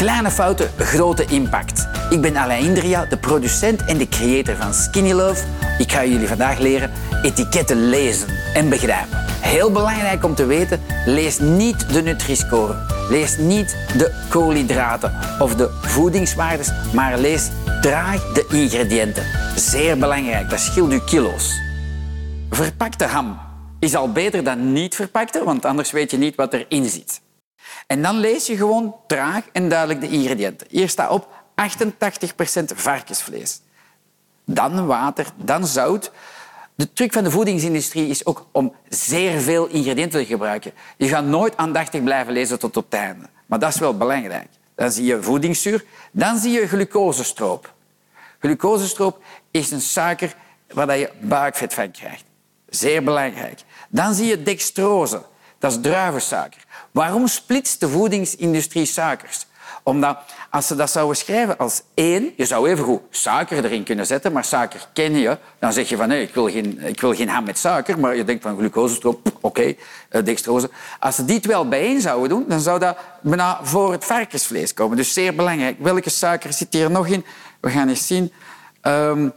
Kleine fouten, grote impact. Ik ben Alain Indria, de producent en de creator van Skinny Love. Ik ga jullie vandaag leren etiketten lezen en begrijpen. Heel belangrijk om te weten, lees niet de Nutri-score. Lees niet de koolhydraten of de voedingswaardes, maar lees traag de ingrediënten. Zeer belangrijk, dat scheelt u kilo's. Verpakte ham is al beter dan niet verpakte, want anders weet je niet wat erin zit. En dan lees je gewoon traag en duidelijk de ingrediënten. Hier staat op 88% varkensvlees. Dan water, dan zout. De truc van de voedingsindustrie is ook om zeer veel ingrediënten te gebruiken. Je gaat nooit aandachtig blijven lezen tot op het einde. Maar dat is wel belangrijk. Dan zie je voedingszuur, dan zie je glucosestroop. Glucosestroop is een suiker waar je buikvet van krijgt. Zeer belangrijk. Dan zie je dextrose. Dat is druivensuiker. Waarom splitst de voedingsindustrie suikers? Omdat als ze dat zouden schrijven als één, je zou even goed suiker erin kunnen zetten, maar suiker ken je, dan zeg je van nee, ik wil geen, ik wil geen ham met suiker, maar je denkt van glucosestroop, oké, okay, eh, dextrose. Als ze die wel bijeen zouden doen, dan zou dat bijna voor het varkensvlees komen. Dus zeer belangrijk. Welke suiker zit hier nog in? We gaan eens zien. Um,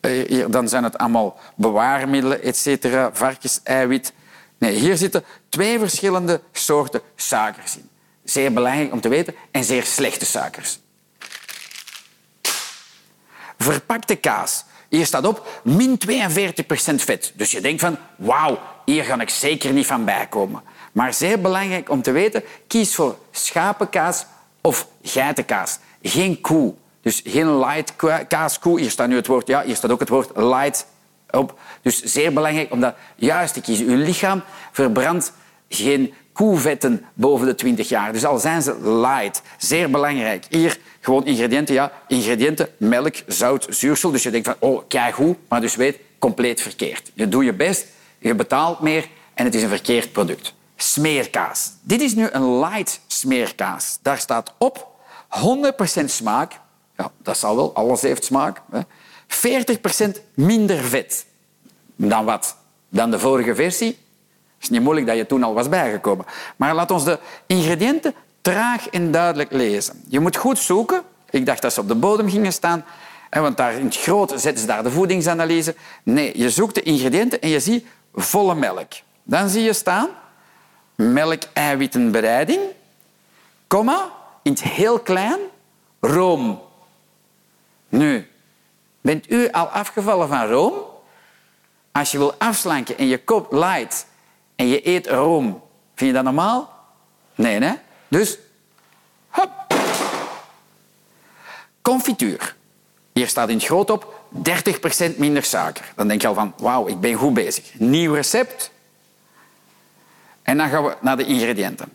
hier, dan zijn het allemaal bewaarmiddelen, et cetera, varkenseiwit. Nee, hier zitten twee verschillende soorten suikers in. Zeer belangrijk om te weten. En zeer slechte suikers. Verpakte kaas. Hier staat op min 42% vet. Dus je denkt van, wauw, hier ga ik zeker niet van bijkomen. Maar zeer belangrijk om te weten, kies voor schapenkaas of geitenkaas. Geen koe. Dus geen light kaas, koe. Hier staat nu het woord, ja, hier staat ook het woord light op. Dus zeer belangrijk om dat juist te kiezen. Uw lichaam verbrandt geen koevetten boven de 20 jaar. Dus al zijn ze light, zeer belangrijk. Hier gewoon ingrediënten, ja, ingrediënten, melk, zout, zuursel. Dus je denkt van, oh, kijk hoe, maar dus weet, compleet verkeerd. Je doet je best, je betaalt meer en het is een verkeerd product. Smeerkaas. Dit is nu een light smeerkaas. Daar staat op 100% smaak. Ja, dat zal wel, alles heeft smaak. 40% minder vet. Dan wat? Dan de vorige versie. Het is niet moeilijk dat je toen al was bijgekomen. Maar laat ons de ingrediënten traag en duidelijk lezen. Je moet goed zoeken. Ik dacht dat ze op de bodem gingen staan. Want daar in het groot zetten ze daar de voedingsanalyse. Nee, je zoekt de ingrediënten en je ziet volle melk. Dan zie je staan melk-eiwittenbereiding, komma, in het heel klein, room. Nu, bent u al afgevallen van room? Als je wil afslanken en je koopt light en je eet room, vind je dat normaal? Nee, hè? Dus, hop. Confituur. Hier staat in het groot op 30% minder suiker. Dan denk je al van, wauw, ik ben goed bezig. Nieuw recept. En dan gaan we naar de ingrediënten.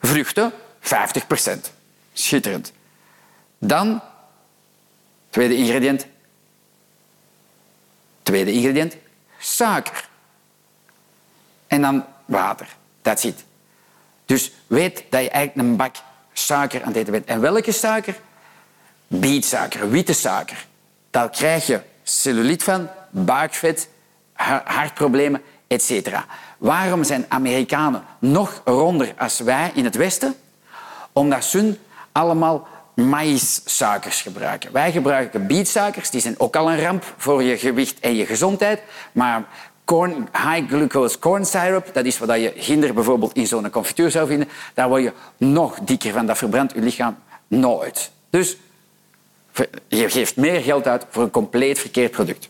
Vruchten, 50%. Schitterend. Dan, tweede ingrediënt. Tweede ingrediënt, suiker. En dan water. That's it. Dus weet dat je eigenlijk een bak suiker aan het eten bent. En welke suiker? Bietsuiker, witte suiker. Daar krijg je cellulite van, buikvet, hartproblemen, etc. Waarom zijn Amerikanen nog ronder als wij in het Westen? Omdat ze allemaal maïssuikers gebruiken. Wij gebruiken bietsuikers, die zijn ook al een ramp voor je gewicht en je gezondheid. Maar corn, high glucose corn syrup, dat is wat je ginder bijvoorbeeld in zo'n confituur zou vinden, daar word je nog dikker van. Dat verbrandt je lichaam nooit. Dus je geeft meer geld uit voor een compleet verkeerd product.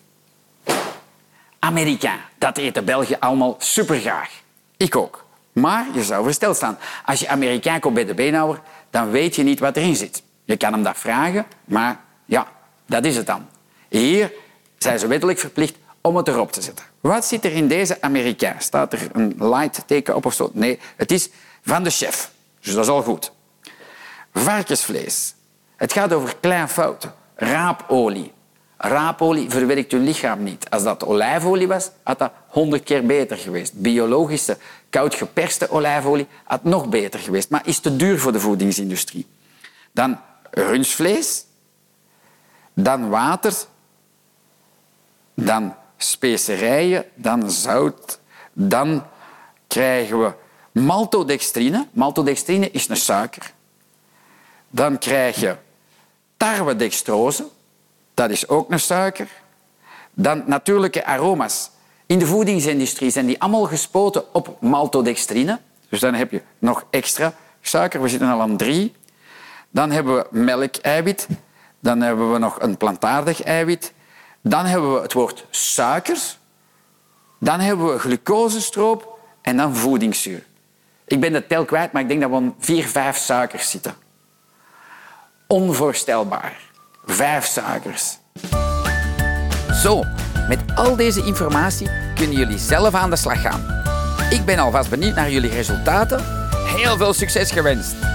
Amerikaan, dat eten België allemaal supergraag. Ik ook. Maar je zou versteld staan. Als je Amerikaan koopt bij de beenhouwer, dan weet je niet wat erin zit. Je kan hem dat vragen, maar ja, dat is het dan. Hier zijn ze wettelijk verplicht om het erop te zetten. Wat zit er in deze Amerikaan? Staat er een light teken op of zo? Nee, het is van de chef. Dus dat is al goed. Varkensvlees. Het gaat over kleine fouten. Raapolie. Raapolie verwerkt je lichaam niet. Als dat olijfolie was, had dat honderd keer beter geweest. Biologische, koud geperste olijfolie had nog beter geweest, maar is te duur voor de voedingsindustrie. Dan rundvlees, dan water, dan specerijen, dan zout, dan krijgen we maltodextrine. Maltodextrine is een suiker. Dan krijg je tarwedextrose. Dat is ook een suiker. Dan natuurlijke aroma's. In de voedingsindustrie zijn die allemaal gespoten op maltodextrine. Dus dan heb je nog extra suiker. We zitten al aan drie. Dan hebben we melkeiwit. Dan hebben we nog een plantaardig eiwit. Dan hebben we het woord suikers. Dan hebben we glucosestroop en dan voedingszuur. Ik ben de tel kwijt, maar ik denk dat we vier, vijf suikers zitten. Onvoorstelbaar. Vijf suikers. Zo, met al deze informatie kunnen jullie zelf aan de slag gaan. Ik ben alvast benieuwd naar jullie resultaten. Heel veel succes gewenst!